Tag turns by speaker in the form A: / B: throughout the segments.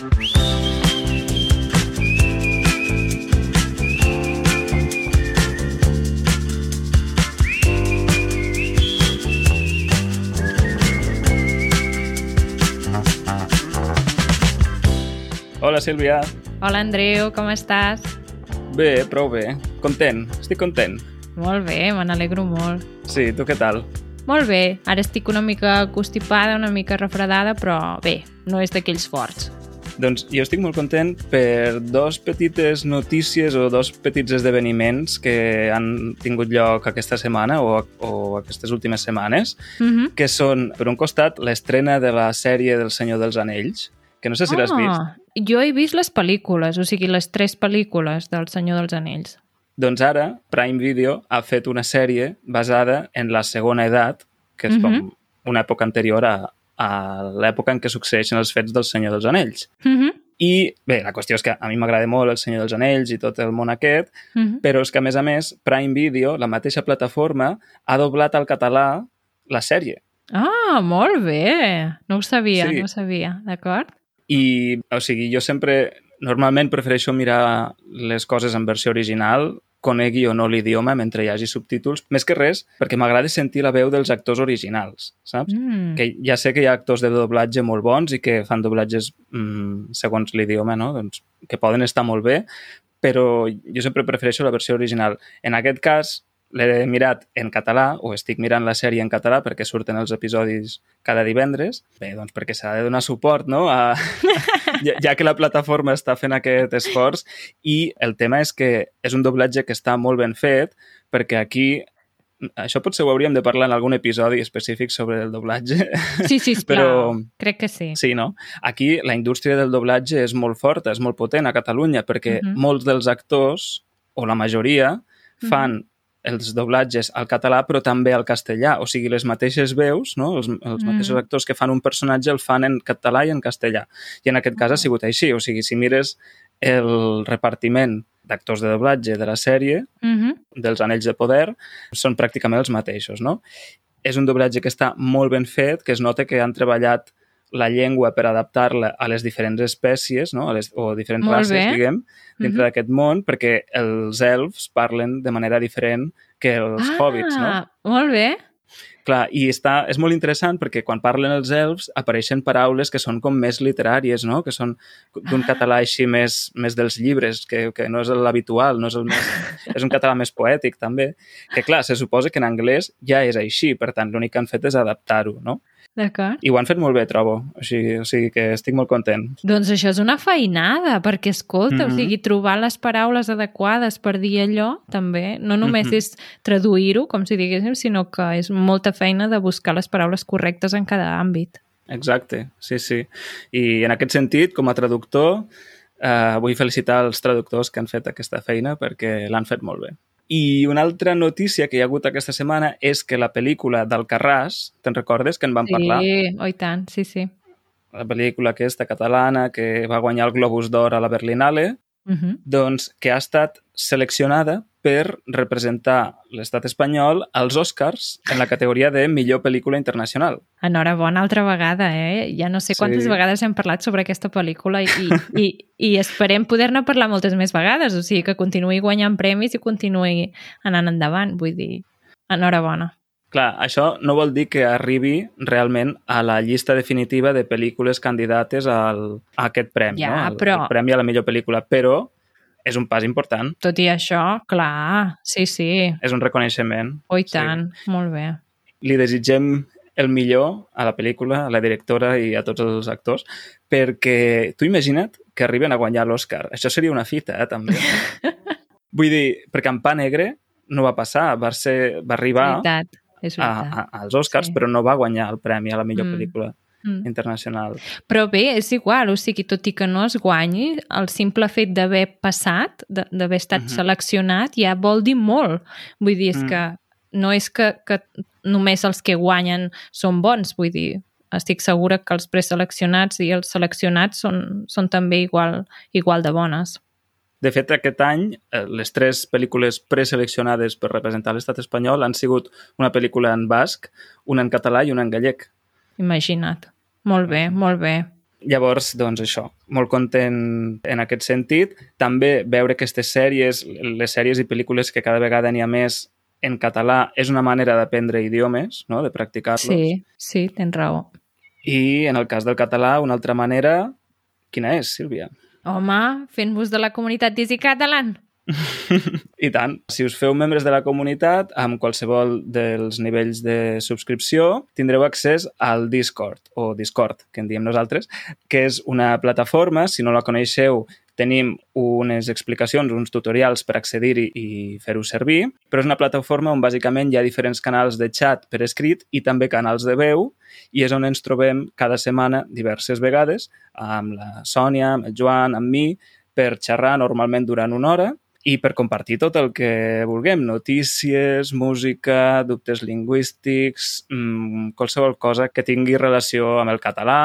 A: Hola, Sílvia.
B: Hola, Andreu, com estàs?
A: Bé, prou bé. Content, estic content.
B: Molt bé, me n'alegro molt.
A: Sí, tu què tal?
B: Molt bé, ara estic una mica constipada, una mica refredada, però bé, no és d'aquells forts.
A: Doncs jo estic molt content per dos petites notícies o dos petits esdeveniments que han tingut lloc aquesta setmana o, o aquestes últimes setmanes,
B: Mm -hmm.
A: que són, per un costat, l'estrena de la sèrie del Senyor dels Anells, que no sé si l'has vist.
B: Jo he vist les pel·lícules, o sigui, les tres pel·lícules del Senyor dels Anells.
A: Doncs ara Prime Video ha fet una sèrie basada en la segona edat, que és com
B: Mhm.
A: una època anterior a, a l'època en què succeeixen els fets del Senyor dels Anells.
B: Mm -hmm.
A: I bé, la qüestió és que a mi m'agrada molt el Senyor dels Anells i tot el món aquest,
B: Mm -hmm.
A: però és que a més a més Prime Video, la mateixa plataforma, ha doblat al català la sèrie.
B: Ah, molt bé! No ho sabia,
A: Sí.
B: no ho sabia, d'acord?
A: I, o sigui, jo sempre, normalment prefereixo mirar les coses en versió original, conegui o no l'idioma mentre hi hagi subtítols, més que res perquè m'agrada sentir la veu dels actors originals, saps?
B: Mm.
A: Que ja sé que hi ha actors de doblatge molt bons i que fan doblatges mm, segons l'idioma, no? Doncs, que poden estar molt bé, però jo sempre prefereixo la versió original. En aquest cas, l'he mirat en català, o estic mirant la sèrie en català perquè surten els episodis cada divendres. Bé, doncs perquè s'ha de donar suport, no?, a, ja, ja que la plataforma està fent aquest esforç i el tema és que és un doblatge que està molt ben fet perquè aquí això potser ho hauríem de parlar en algun episodi específic sobre el doblatge.
B: Sí, sí, esclar.
A: Però-
B: Crec que sí.
A: Sí, no? Aquí la indústria del doblatge és molt forta, és molt potent a Catalunya, perquè
B: Mhm.
A: molts dels actors, o la majoria, fan els doblatges al català però també al castellà, o sigui, les mateixes veus, no? els, els
B: Mm.
A: mateixos actors que fan un personatge el fan en català i en castellà. I en aquest cas ha sigut així, o sigui, si mires el repartiment d'actors de doblatge de la sèrie,
B: Mm -hmm.
A: dels Anells de Poder són pràcticament els mateixos, no? És un doblatge que està molt ben fet, que es nota que han treballat la llengua per adaptar-la a les diferents espècies, no? a les, o diferents
B: Molt
A: races,
B: bé.
A: diguem, dintre
B: Mhm.
A: d'aquest món, perquè els elfs parlen de manera diferent que els
B: ah,
A: hobbits, no?
B: molt bé.
A: Clar, i està, és molt interessant perquè quan parlen els elfs apareixen paraules que són com més literàries, no? que són d'un
B: Ah.
A: català així més, més dels llibres, que, que no és l'habitual, no és, el més, és un català més poètic també, que clar, se suposa que en anglès ja és així, per tant l'únic que han fet és adaptar-ho, no?
B: D'acord.
A: I ho han fet molt bé, trobo, o sigui, o sigui que estic molt content.
B: Doncs això és una feinada, perquè, escolta,
A: Mhm.
B: o sigui, trobar les paraules adequades per dir allò, també, no només
A: Mhm.
B: és traduir-ho, com si diguéssim, sinó que és molta feina de buscar les paraules correctes en cada àmbit.
A: Exacte, sí, sí. I en aquest sentit, com a traductor, eh, vull felicitar els traductors que han fet aquesta feina perquè l'han fet molt bé. I una altra notícia que hi ha hagut aquesta setmana és que la pel·lícula d'Alcarràs, te'n recordes que en vam
B: sí,
A: parlar?
B: oh, i tant, sí, sí.
A: La pel·lícula aquesta catalana que va guanyar el Globus d'Or a la Berlinale,
B: Uh -huh.
A: doncs que ha estat seleccionada per representar l'estat espanyol als Oscars en la categoria de millor pel·lícula internacional.
B: Enhorabona altra vegada, eh? Ja no sé quantes
A: Sí.
B: vegades hem parlat sobre aquesta pel·lícula i, i, i, i esperem poder-ne parlar moltes més vegades, o sigui, que continuï guanyant premis i continuï anant endavant, vull dir, enhorabona.
A: Clar, això no vol dir que arribi realment a la llista definitiva de pel·lícules candidates al, a aquest premi,
B: Ja,
A: no? Al,
B: però-
A: al premi a la millor pel·lícula, però és un pas important,
B: Tot i això, clar, sí, sí,
A: és un reconeixement.
B: oh, i
A: Sí.
B: tant, molt bé.
A: Li desitgem el millor a la pel·lícula, a la directora i a tots els actors, perquè tu imagina't que arriben a guanyar l'Oscar. Això seria una fita, eh, també. Vull dir, perquè en Pa Negre no va passar, va, ser, va
B: És
A: arribar
B: veritat, és
A: a,
B: veritat.
A: a, als Oscars,
B: Sí.
A: però no va guanyar el premi a la millor
B: Mm.
A: pel·lícula
B: Mm.
A: internacional.
B: Però bé, és igual, o sigui, tot i que no es guanyi, el simple fet d'haver passat, d'haver estat
A: Mhm.
B: seleccionat, ja vol dir molt. Vull dir, és
A: Mm.
B: que no és que, que només els que guanyen són bons, vull dir, estic segura que els preseleccionats i els seleccionats són, són també igual, igual de bones.
A: De fet, aquest any, eh, les tres pel·lícules preseleccionades per representar l'estat espanyol han sigut una pel·lícula en basc, una en català i una en gallec.
B: Imagina't. Molt bé, molt bé.
A: Llavors, doncs això, molt content en aquest sentit. També veure aquestes sèries, les sèries i pel·lícules que cada vegada n'hi ha més en català, és una manera d'aprendre idiomes, no? de practicar-los.
B: Sí, sí, tens raó.
A: I en el cas del català, una altra manera, quina és, Sílvia?
B: Home, fent-vos de la comunitat d'Easy Catalan.
A: I tant. Si us feu membres de la comunitat, amb qualsevol dels nivells de subscripció, tindreu accés al Discord, o Discord, que en diem nosaltres, que és una plataforma, si no la coneixeu, tenim unes explicacions, uns tutorials per accedir-hi i fer-ho servir, però és una plataforma on bàsicament hi ha diferents canals de chat per escrit i també canals de veu i és on ens trobem cada setmana diverses vegades amb la Sònia, amb el Joan, amb mi, per xerrar normalment durant una hora i per compartir tot el que vulguem, notícies, música, dubtes lingüístics, mmm, qualsevol cosa que tingui relació amb el català,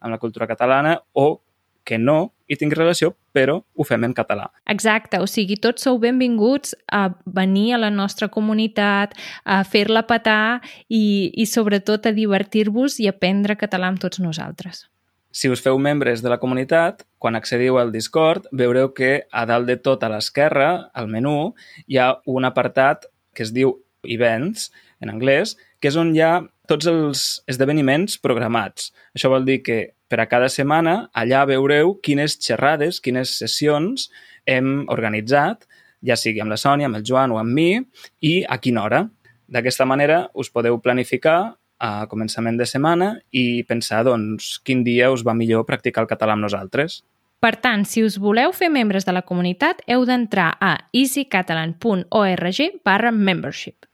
A: amb la cultura catalana o que no hi tingui relació, però ho fem en català.
B: Exacte, o sigui, tots sou benvinguts a venir a la nostra comunitat, a fer-la petar i, i sobretot a divertir-vos i aprendre català amb tots nosaltres.
A: Si us feu membres de la comunitat, quan accediu al Discord, veureu que a dalt de tot a l'esquerra, al menú, hi ha un apartat que es diu Events, en anglès, que és on hi ha tots els esdeveniments programats. Això vol dir que per a cada setmana allà veureu quines xerrades, quines sessions hem organitzat, ja sigui amb la Sònia, amb el Joan o amb mi, i a quina hora. D'aquesta manera us podeu planificar a començament de setmana i pensar doncs, quin dia us va millor practicar el català amb nosaltres.
B: Per tant, si us voleu fer membres de la comunitat, heu d'entrar a easycatalan.org barra membership.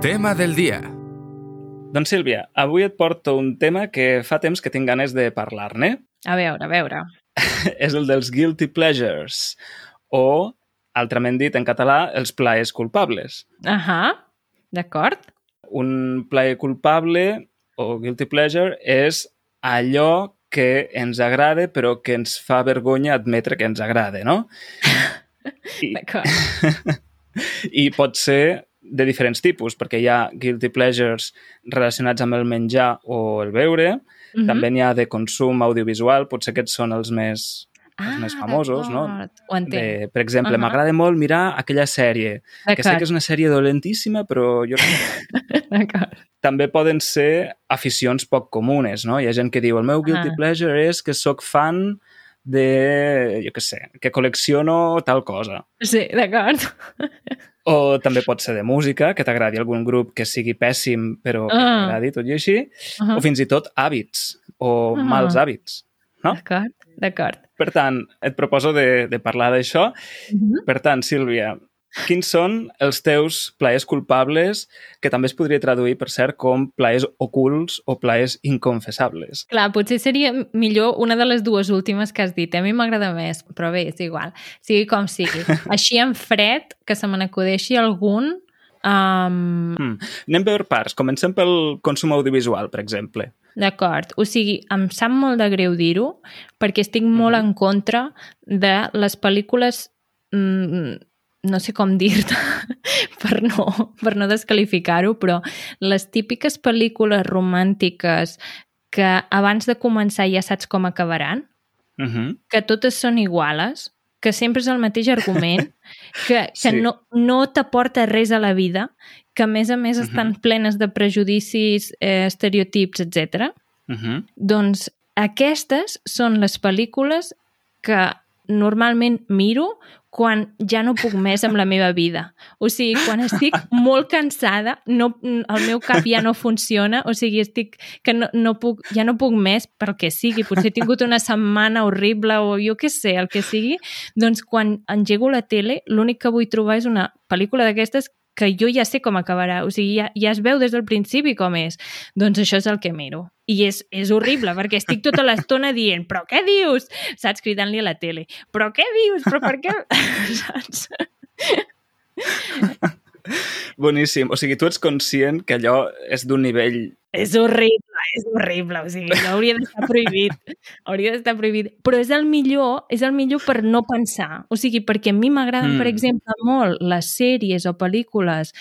C: Tema del dia.
A: Doncs Sílvia, avui et porto un tema que fa temps que tinc ganes de parlar-ne.
B: A veure, a veure.
A: és el dels guilty pleasures, o, altrament dit en català, els plaers culpables.
B: Ahà, d'acord.
A: Un plaer culpable o guilty pleasure és allò que ens agrada però que ens fa vergonya admetre que ens agrada, no?
B: I... D'acord.
A: I pot ser de diferents tipus, perquè hi ha guilty pleasures relacionats amb el menjar o el beure, mm -hmm. també n'hi ha de consum audiovisual, potser aquests són els més, els
B: ah,
A: més famosos, no?
B: Ho entenc.
A: De, per exemple, uh. -huh. m'agrada molt mirar aquella sèrie, que sé que és una sèrie dolentíssima, però jo també poden ser aficions poc comunes, no? Hi ha gent que diu, el meu guilty
B: Ah.
A: pleasure és que sóc fan de, jo què sé, que col·lecciono tal cosa.
B: Sí, d'acord.
A: O també pot ser de música, que t'agradi algun grup que sigui pèssim però que
B: Ah.
A: t'agradi tot i així,
B: Uh -huh.
A: o fins i tot hàbits o
B: Ah.
A: mals hàbits. no?
B: D'acord, d'acord.
A: Per tant, et proposo de, de parlar d'això.
B: Uh -huh.
A: Per tant, Sílvia, quins són els teus plaers culpables, que també es podria traduir, per cert, com plaers ocults o plaers inconfessables?
B: Clar, potser seria millor una de les dues últimes que has dit. A mi m'agrada més, però bé, és igual. Sigui com sigui. Així en fred, que se me n'acudeixi algun... Um,
A: Hmm. Anem per parts. Comencem pel consum audiovisual, per exemple.
B: D'acord. O sigui, em sap molt de greu dir-ho, perquè estic molt en contra de les pel·lícules mm, no sé com dir-te per no, per no descalificar-ho, però les típiques pel·lícules romàntiques que abans de començar ja saps com acabaran,
A: Uh -huh.
B: que totes són iguales, que sempre és el mateix argument, que, que
A: Sí.
B: no, no t'aporta res a la vida, que a més a més estan plenes de prejudicis, eh, estereotips, etc.
A: Uh -huh.
B: Doncs aquestes són les pel·lícules que normalment miro quan ja no puc més amb la meva vida. O sigui, quan estic molt cansada, no, el meu cap ja no funciona, o sigui, estic que no, no puc, ja no puc més pel que sigui. Potser he tingut una setmana horrible o jo què sé, el que sigui. Doncs quan engego la tele, l'únic que vull trobar és una pel·lícula d'aquestes que jo ja sé com acabarà, o sigui, ja, ja es veu des del principi com és. Doncs això és el que miro. I és, és horrible, perquè estic tota l'estona dient però què dius? Saps? Cridant-li a la tele. Però què dius? Però per què? Saps?
A: Boníssim. O sigui, tu ets conscient que allò és d'un nivell...
B: És horrible, és horrible. O sigui, no hauria d'estar prohibit. Hauria d'estar prohibit. Però és el millor, és el millor per no pensar. O sigui, perquè a mi m'agraden,
A: Mm.
B: per exemple, molt les sèries o pel·lícules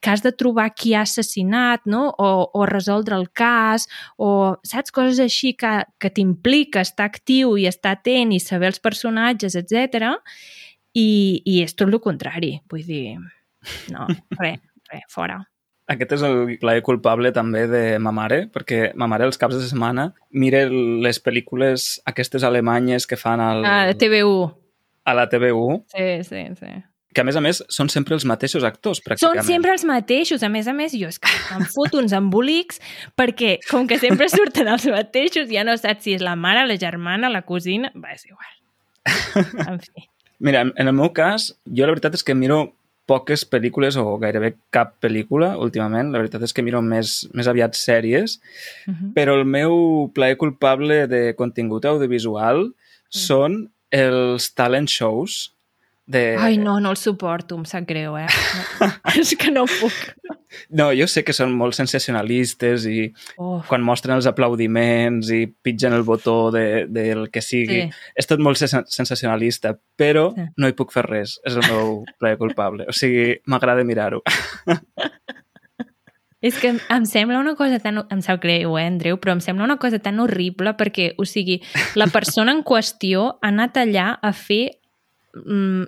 B: que has de trobar qui ha assassinat, no? O, o resoldre el cas, o saps, coses així que, que t'implica estar actiu i estar atent i saber els personatges, etc. I, i és tot el contrari, vull dir, no, res, res, fora.
A: Aquest és el plaer culpable també de ma mare, perquè ma mare els caps de setmana mira les pel·lícules aquestes alemanyes que fan al,
B: Ah, TV1.
A: a la TV1,
B: Sí, sí, sí.
A: que a més a més són sempre els mateixos actors,
B: Són
A: pràcticament.
B: sempre els mateixos. A més a més, jo és que em foto uns embolics perquè, com que sempre surten els mateixos, ja no saps si és la mare, la germana, la cosina... Va, és igual. En fi.
A: Mira, en el meu cas, jo la veritat és que miro poques pel·lícules o gairebé cap pel·lícula últimament. La veritat és que miro més, més aviat sèries,
B: Uh -huh.
A: però el meu plaer culpable de contingut audiovisual són els talent shows de...
B: Ai, no, no el suporto, em sap greu, eh? No, és que no puc.
A: No, jo sé que són molt sensacionalistes i
B: Uf.
A: quan mostren els aplaudiments i pitgen el botó de, del que sigui.
B: Sí.
A: És tot molt sen- sensacionalista, però
B: Sí.
A: no hi puc fer res. És el meu plaer culpable. O sigui, m'agrada mirar-ho.
B: És que em- em sembla una cosa tan... Em sap greu, eh, Andreu? Però em sembla una cosa tan horrible perquè, o sigui, la persona en qüestió ha anat allà a fer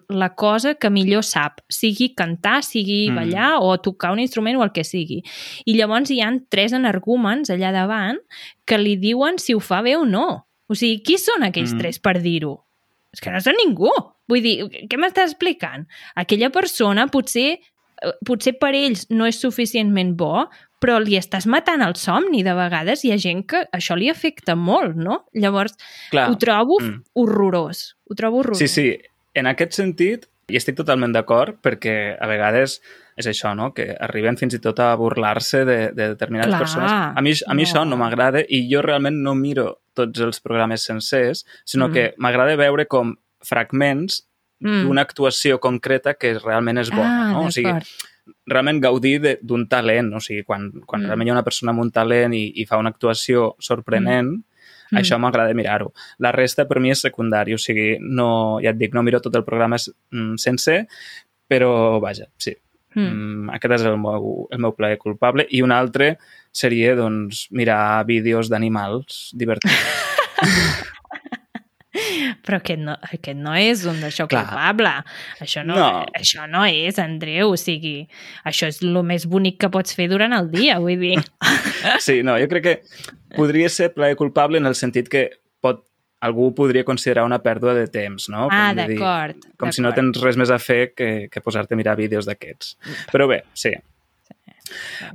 B: la cosa que millor sap, sigui cantar, sigui
A: Mm.
B: ballar o tocar un instrument o el que sigui. I llavors hi han tres energúmens allà davant que li diuen si ho fa bé o no. O sigui, qui són aquells
A: Mm.
B: tres per dir-ho? És que no són ningú. Vull dir, què m'estàs explicant? Aquella persona potser eh, potser per ells no és suficientment bo, però li estàs matant el somni. De vegades hi ha gent que això li afecta molt, no? Llavors,
A: Clar,
B: ho trobo
A: mm.
B: horrorós. Ho trobo horrorós.
A: Sí, sí, en aquest sentit hi estic totalment d'acord perquè a vegades és això, no? que arriben fins i tot a burlar-se de, de determinades
B: Clar,
A: persones. A mi, a mi
B: no.
A: això no m'agrada i jo realment no miro tots els programes sencers, sinó
B: Mm.
A: que m'agrada veure com fragments
B: Mm.
A: d'una actuació concreta que realment és bona.
B: Ah,
A: no? O sigui, realment gaudir d'un talent, o sigui, quan, quan
B: Mm.
A: realment hi ha una persona amb un talent i, i fa una actuació sorprenent,
B: Mm.
A: Això m'agrada mirar-ho. La resta per mi és secundari, o sigui, no, ja et dic, no miro tot el programa mm, sencer, però vaja, sí.
B: Mm.
A: Mm, aquest és el meu, el meu plaer culpable. I un altre seria, doncs, mirar vídeos d'animals divertits.
B: Però aquest no, aquest no és un d'això culpable. Això no,
A: No.
B: això no és, Andreu. O sigui, això és el més bonic que pots fer durant el dia, vull dir.
A: Sí, no, jo crec que podria ser plaer culpable en el sentit que pot, algú podria considerar una pèrdua de temps, no?
B: Ah, d'acord.
A: Com si no tens res més a fer que, que posar-te a mirar vídeos d'aquests. Però bé, sí.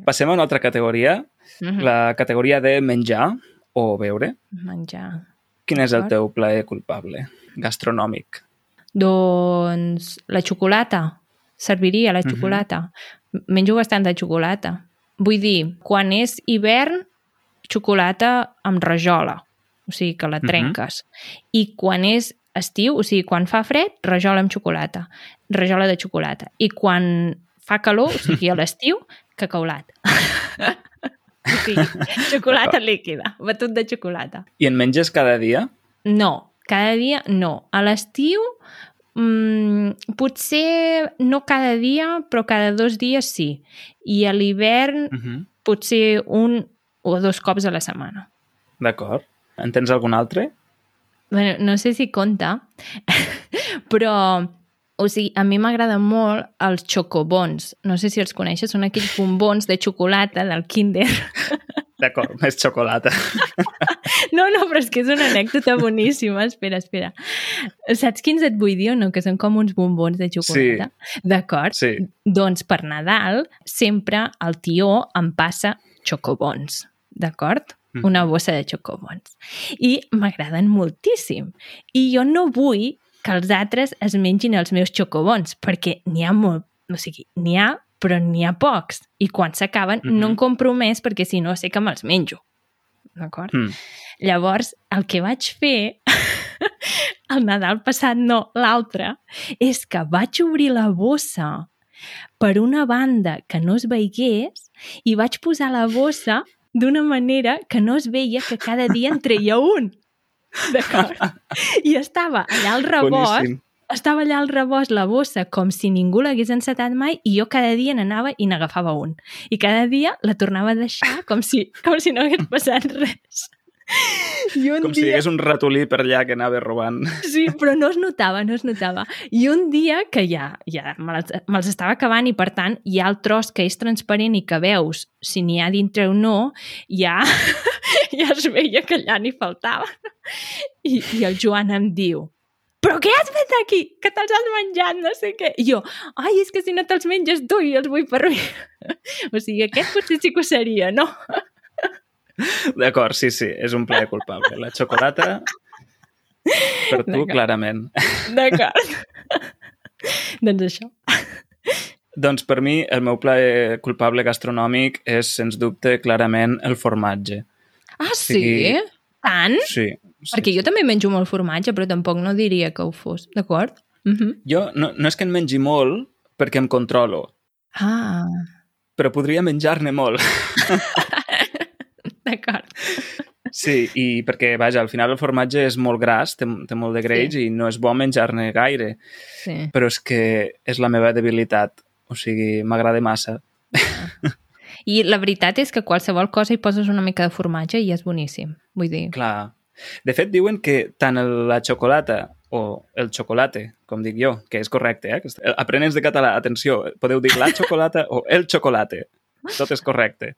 A: Passem a una altra categoria,
B: Mhm.
A: la categoria de menjar o beure.
B: Menjar.
A: Quin és el teu plaer culpable? Gastronòmic.
B: Doncs la xocolata. Serviria la
A: Mhm.
B: xocolata. Menjo bastant de xocolata. Vull dir, quan és hivern, xocolata amb rajola. O sigui, que la
A: Mhm.
B: trenques. I quan és estiu, o sigui, quan fa fred, rajola amb xocolata. Rajola de xocolata. I quan fa calor, o sigui, a l'estiu, cacaulat. xocolata líquida. Batut de xocolata.
A: I en menges cada dia?
B: No, cada dia no. A l'estiu, mmm, potser no cada dia, però cada dos dies sí. I a l'hivern,
A: Uh -huh.
B: potser un o dos cops a la setmana.
A: D'acord. En tens algun altre?
B: Bueno, no sé si compta, però o sigui, a mi m'agraden molt els xocobons. No sé si els coneixes, són aquells bombons de xocolata del kinder.
A: D'acord, més xocolata.
B: No, no, però és que és una anècdota boníssima. Espera, espera. Saps quins et vull dir o no? Que són com uns bombons de xocolata. Sí. D'acord?
A: Sí.
B: Doncs per Nadal sempre el tió em passa xocobons. D'acord?
A: Mhm.
B: Una bossa de xocobons. I m'agraden moltíssim. I jo no vull que els altres es mengin els meus xocobons, perquè n'hi ha molt... O sigui, n'hi ha, però n'hi ha pocs. I quan s'acaben
A: Mhm.
B: no en compro més perquè si no sé que me'ls menjo. D'acord?
A: Mm.
B: Llavors, el que vaig fer el Nadal passat, no, l'altre, és que vaig obrir la bossa per una banda que no es veigués i vaig posar la bossa d'una manera que no es veia que cada dia en treia un. D'acord? I estava allà al rebot,
A: Boníssim.
B: estava allà al rebost la bossa com si ningú l'hagués encetat mai i jo cada dia n'anava i n'agafava un. I cada dia la tornava a deixar com si, com si no hagués passat res. I un
A: Com si hi
B: dia...
A: hagués un ratolí per allà que anava robant.
B: Sí, però no es notava, no es notava. I un dia que ja, ja me'ls me estava acabant i, per tant, hi ha el tros que és transparent i que veus si n'hi ha dintre o no, ja, ja es veia que allà n'hi faltava. I, I el Joan em diu, però què has fet aquí? Que te'ls has menjat, no sé què. I jo, ai, és que si no te'ls menges tu i els vull per mi. O sigui, aquest potser sí que ho seria, no?
A: D'acord, sí, sí, és un plaer culpable. La xocolata, per tu, clarament.
B: D'acord. doncs això.
A: Doncs per mi, el meu plaer culpable gastronòmic és, sens dubte, clarament el formatge.
B: Ah, sí?
A: sigui-
B: Tant?
A: Sí. sí.
B: Perquè jo també menjo molt formatge, però tampoc no diria que ho fos, d'acord? Uh -huh.
A: Jo no, no és que en mengi molt perquè em controlo,
B: Ah,
A: però podria menjar-ne molt.
B: d'acord.
A: Sí, i perquè, vaja, al final el formatge és molt gras, té, té molt de greix sí. i no és bo menjar-ne gaire,
B: Sí.
A: però és que és la meva debilitat. O sigui, m'agrada massa.
B: I la veritat és que qualsevol cosa hi poses una mica de formatge i és boníssim. Vull dir,
A: Clar. De fet, diuen que tant la xocolata o el xocolate, com dic jo, que és correcte, eh? Aprenents de català, atenció, podeu dir la xocolata o el xocolate. Tot és correcte.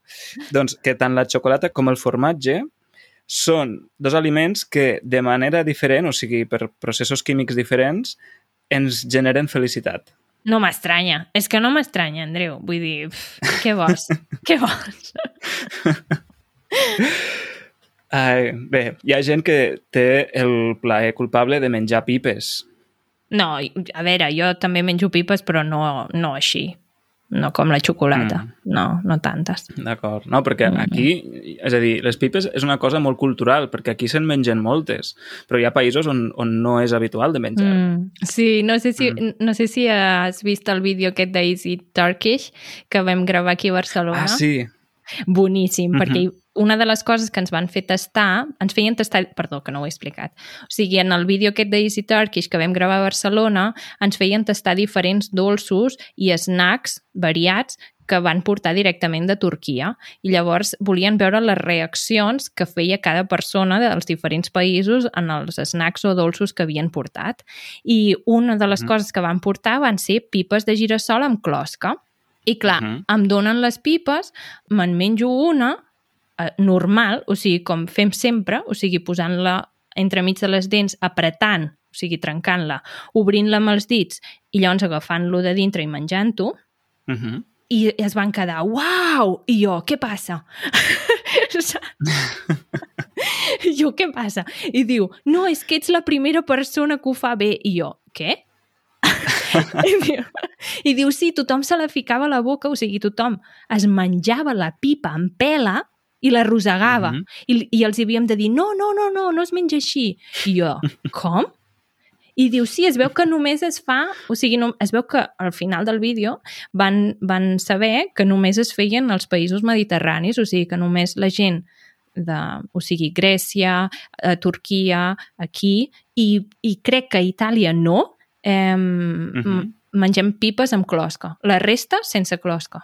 A: Doncs que tant la xocolata com el formatge són dos aliments que de manera diferent, o sigui, per processos químics diferents, ens generen felicitat.
B: no m'estranya. És que no m'estranya, Andreu. Vull dir, pf, què vols? què vols?
A: Ai, bé, hi ha gent que té el plaer culpable de menjar pipes.
B: No, a veure, jo també menjo pipes, però no, no així. No com la xocolata.
A: Mm.
B: No, no tantes.
A: D'acord. No, perquè
B: Mm.
A: aquí, és a dir, les pipes és una cosa molt cultural, perquè aquí se'n mengen moltes, però hi ha països on, on no és habitual de menjar.
B: Mm, sí, no sé, si, mm. no sé si has vist el vídeo aquest d'Easy Turkish que vam gravar aquí a Barcelona.
A: Ah, sí.
B: Boníssim,
A: Mhm.
B: perquè una de les coses que ens van fer tastar, ens feien tastar, perdó, que no ho he explicat, o sigui, en el vídeo aquest d'Easy Turkish que vam gravar a Barcelona, ens feien tastar diferents dolços i snacks variats que van portar directament de Turquia i llavors volien veure les reaccions que feia cada persona dels diferents països en els snacks o dolços que havien portat. I una de les
A: Mhm.
B: coses que van portar van ser pipes de girassol amb closca. I clar,
A: Mhm.
B: em donen les pipes, me'n menjo una eh, normal, o sigui, com fem sempre, o sigui, posant-la entremig de les dents, apretant, o sigui, trencant-la, obrint-la amb els dits i llavors agafant-lo de dintre i menjant-ho,
A: Uh -huh.
B: i es van quedar, uau! I jo, què passa? Jo, què passa? I diu, no, és que ets la primera persona que ho fa bé. I jo, què? I, diu, I diu, sí, tothom se la ficava a la boca, o sigui, tothom es menjava la pipa en pela i la rosegava.
A: Mhm.
B: I, I els havíem de dir, no, no, no, no, no es menja així. I jo, com? I diu, sí, es veu que només es fa... O sigui, no, es veu que al final del vídeo van, van saber que només es feien als països mediterranis, o sigui, que només la gent de, o sigui, Grècia, eh, Turquia, aquí, i, i crec que a Itàlia no, eh,
A: Mhm.
B: mengem pipes amb closca. La resta, sense closca.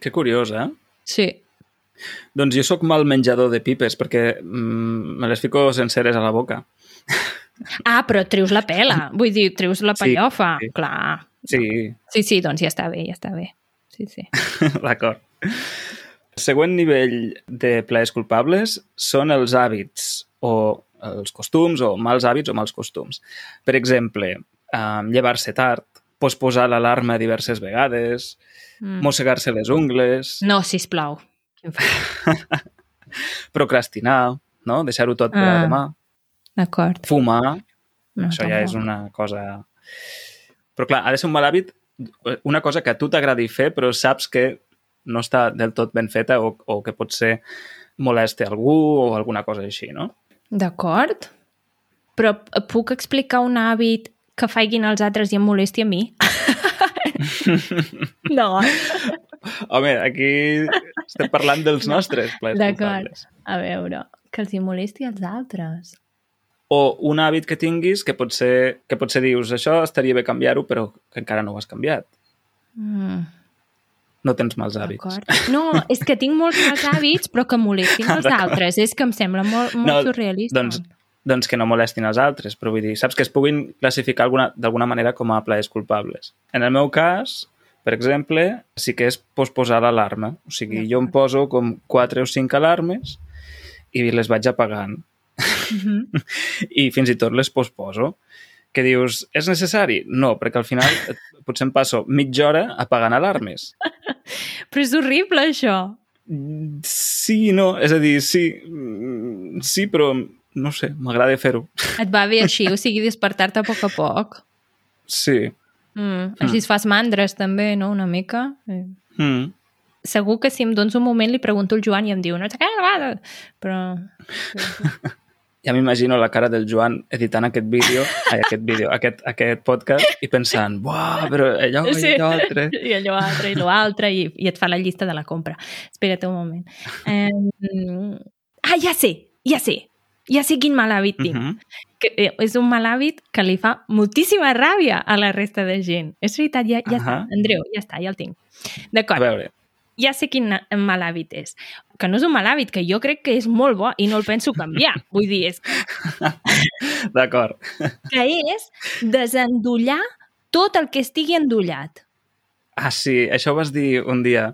A: Que curiós, eh?
B: Sí.
A: Doncs jo sóc mal menjador de pipes perquè mm, me les fico senceres a la boca.
B: Ah, però treus la pela. Vull dir, treus la
A: Sí,
B: pellofa.
A: sí.
B: Clar.
A: Sí,
B: Sí, sí, doncs ja està bé, ja està bé. Sí, sí.
A: d'acord. Següent nivell de plaers culpables són els hàbits o els costums o mals hàbits o mals costums. Per exemple, eh, llevar-se tard, posposar l'alarma diverses vegades,
B: Mm.
A: mossegar-se les ungles,
B: No. Quin fa-
A: procrastinar, no? deixar-ho tot per a
B: Ah.
A: demà,
B: D'acord.
A: fumar,
B: No,
A: això ja
B: tampoc.
A: és una cosa... Però clar, ha de ser un mal hàbit, una cosa que a tu t'agradi fer, però saps que no està del tot ben feta o, o que potser moleste algú o alguna cosa així, no?
B: D'acord. Però puc explicar un hàbit que faiguin els altres i em molesti a mi? no.
A: Home, aquí estem parlant dels nostres plaers
B: D'acord.
A: culpables.
B: A veure, que els hi molesti als altres.
A: o un hàbit que tinguis que potser, que potser dius això estaria bé canviar-ho, però que encara no ho has canviat.
B: Mm,
A: No tens mals hàbits.
B: No, és que tinc molts mals hàbits, però que molestin els
A: D'acord.
B: altres. És que em sembla molt, molt
A: No,
B: surrealista.
A: Doncs, doncs que no molestin els altres, però vull dir, saps que es puguin classificar alguna- d'alguna manera com a plaers culpables. En el meu cas, per exemple, sí que és posposar l'alarma. O sigui, jo em poso com 4 o 5 alarmes i les vaig apagant.
B: Mhm.
A: I fins i tot les posposo. Que dius, és necessari? No, perquè al final potser em passo mitja hora apagant alarmes.
B: Però és horrible, això.
A: Sí no, és a dir, sí, mm, sí, però no sé, m'agrada fer-ho.
B: Et va bé així, o sigui, despertar-te a poc a poc.
A: Sí.
B: Mm. Així es fas mandres, també, no?, una mica. Eh.
A: Mm.
B: Segur que si em dones un moment li pregunto al Joan i em diu no va", però...
A: Ja m'imagino la cara del Joan editant aquest vídeo, ai, aquest vídeo, aquest, aquest podcast i pensant, buah, però allò i
B: Sí.
A: allò altre.
B: I allò altre i l'altre i, i et fa la llista de la compra. Espera't un moment. Um, ah, ja sé, ja sé. Ja sé quin mal hàbit tinc.
A: Uh -huh.
B: Que eh, és un mal hàbit que li fa moltíssima ràbia a la resta de gent. És veritat, ja, ja està.
A: Ahà.
B: Andreu, ja està, ja el tinc.
A: A
B: D'acord,
A: veure,
B: ja sé quin mal hàbit és. Que no és un mal hàbit, que jo crec que és molt bo i no el penso canviar. Vull dir, és
A: d'acord.
B: que és desendollar tot el que estigui endollat.
A: Ah, sí, això ho vas dir un dia.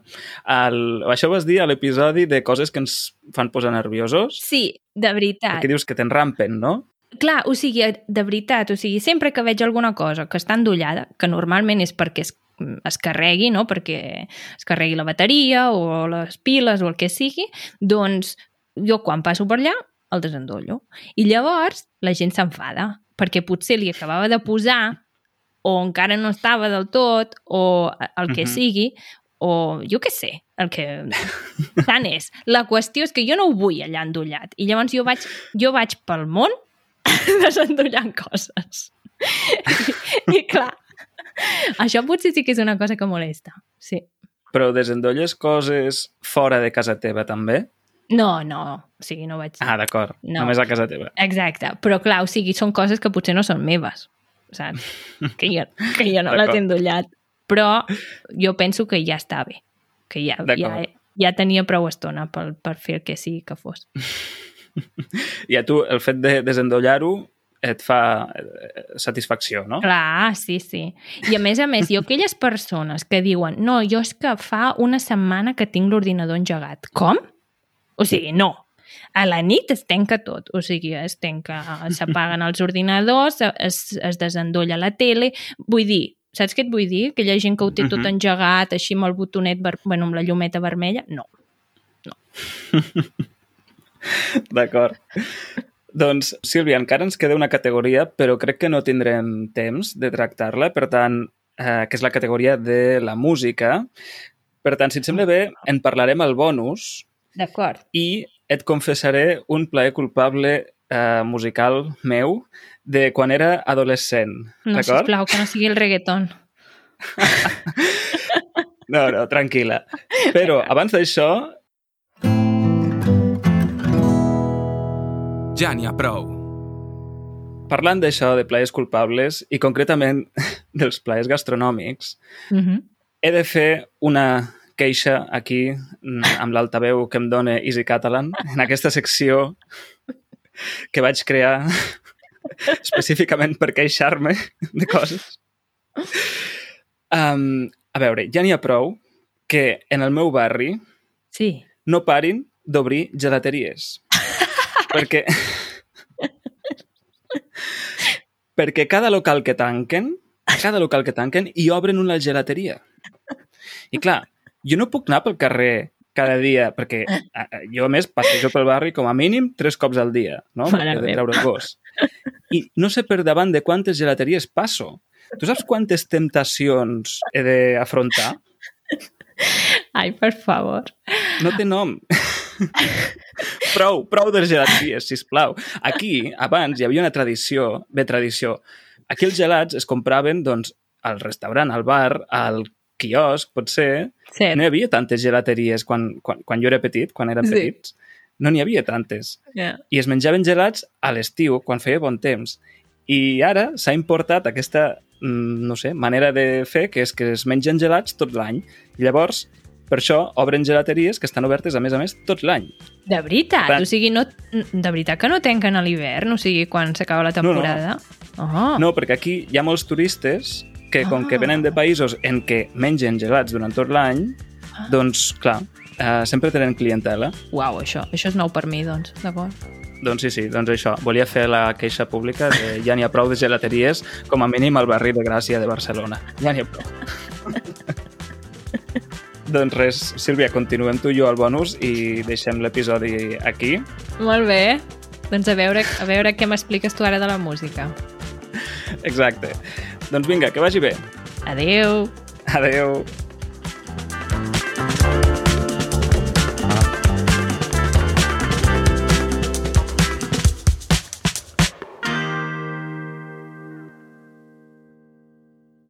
A: El, això ho vas dir a l'episodi de coses que ens fan posar nerviosos,
B: Sí, de veritat.
A: perquè dius que t'enrampen, no?
B: Clar, o sigui, de veritat, o sigui, sempre que veig alguna cosa que està endollada, que normalment és perquè es, es carregui, no? perquè es carregui la bateria o les piles o el que sigui, doncs jo quan passo per allà el desendollo. I llavors la gent s'enfada, perquè potser li acabava de posar o encara no estava del tot, o el que
A: Mhm.
B: sigui, o jo què sé, el que... Tant és. La qüestió és que jo no ho vull allà endollat. I llavors jo vaig, jo vaig pel món desendollant coses. I, I clar, això potser sí que és una cosa que molesta. Sí.
A: Però desendolles coses fora de casa teva, també?
B: No, no, o sigui, no vaig...
A: Ah, d'acord.
B: No.
A: Només a casa teva.
B: Exacte, però clar, o sigui, són coses que potser no són meves, saps? Que jo, que jo no les he endollat. Però jo penso que ja està bé, que ja, ja, ja tenia prou estona per, per fer el que sigui que fos.
A: I a tu el fet de desendollar-ho et fa eh, satisfacció, no?
B: Clar, sí, sí. I a més a més, jo aquelles persones que diuen no, jo és que fa una setmana que tinc l'ordinador engegat. Com? O sigui, no. A la nit es tanca tot, o sigui, es tanca, s'apaguen els ordinadors, es, es desendolla la tele, vull dir, saps què et vull dir? Aquella gent que ho té tot
A: Mhm.
B: engegat, així amb el botonet, ver... bueno, amb la llumeta vermella, no.
A: D'acord. Doncs, Sílvia, encara ens queda una categoria, però crec que no tindrem temps de tractar-la, per tant, eh, que és la categoria de la música. Per tant, si et sembla bé, en parlarem al bonus
B: D'acord.
A: i et confessaré un plaer culpable eh, musical meu de quan era adolescent.
B: No, sisplau, que no sigui el reggaeton.
A: No, no, tranquil·la. Però abans d'això,
C: Ja n'hi ha prou.
A: parlant d'això, de plaers culpables, i concretament dels plaers gastronòmics,
B: Mm -hmm.
A: he de fer una queixa aquí mm, amb l'altaveu que em dona Easy Catalan en aquesta secció que vaig crear específicament per queixar-me de coses. Um, a veure, ja n'hi ha prou que en el meu barri
B: Sí.
A: no parin d'obrir gelateries. Perquè... perquè cada local que tanquen, cada local que tanquen, hi obren una gelateria. I clar, jo no puc anar pel carrer cada dia, perquè jo a més passejo pel barri com a mínim tres cops al dia, no?
B: Mare
A: Perquè de treure el gos. I no sé per davant de quantes gelateries passo. Tu saps quantes temptacions he d'afrontar?
B: Ai, per favor.
A: No té nom. Prou, prou de gelateries, sisplau. Aquí, abans, hi havia una tradició, bé, tradició. Aquí els gelats es compraven, doncs, al restaurant, al bar, al quiosc, potser.
B: Cert.
A: No hi havia tantes gelateries quan, quan, quan jo era petit, quan érem
B: Sí.
A: petits. no n'hi havia tantes.
B: Yeah.
A: I es menjaven gelats a l'estiu, quan feia bon temps. I ara s'ha importat aquesta, mm, no sé, manera de fer, que és que es mengen gelats tot l'any. I llavors, per això, obren gelateries que estan obertes, a més a més, tot l'any.
B: De veritat?
A: Clar.
B: O sigui, no, de veritat que no tanquen a l'hivern? O sigui, quan s'acaba la
A: No, no.
B: temporada? Oh.
A: No, perquè aquí hi ha molts turistes que, com que
B: Ah.
A: venen de països en què mengen gelats durant tot l'any,
B: Ah.
A: doncs, clar, eh, sempre tenen clientela.
B: Uau, això, això és nou per mi, doncs, d'acord.
A: Doncs sí, sí, doncs això. Volia fer la queixa pública de ja n'hi ha prou de gelateries, com a mínim al barri de Gràcia de Barcelona. Ja n'hi ha prou. doncs res, Sílvia, continuem tu i jo al bonus i deixem l'episodi aquí.
B: Molt bé. Doncs a veure, a veure què m'expliques tu ara de la música.
A: Exacte. Doncs vinga, que vagi bé.
B: Adeu.
A: Adeu.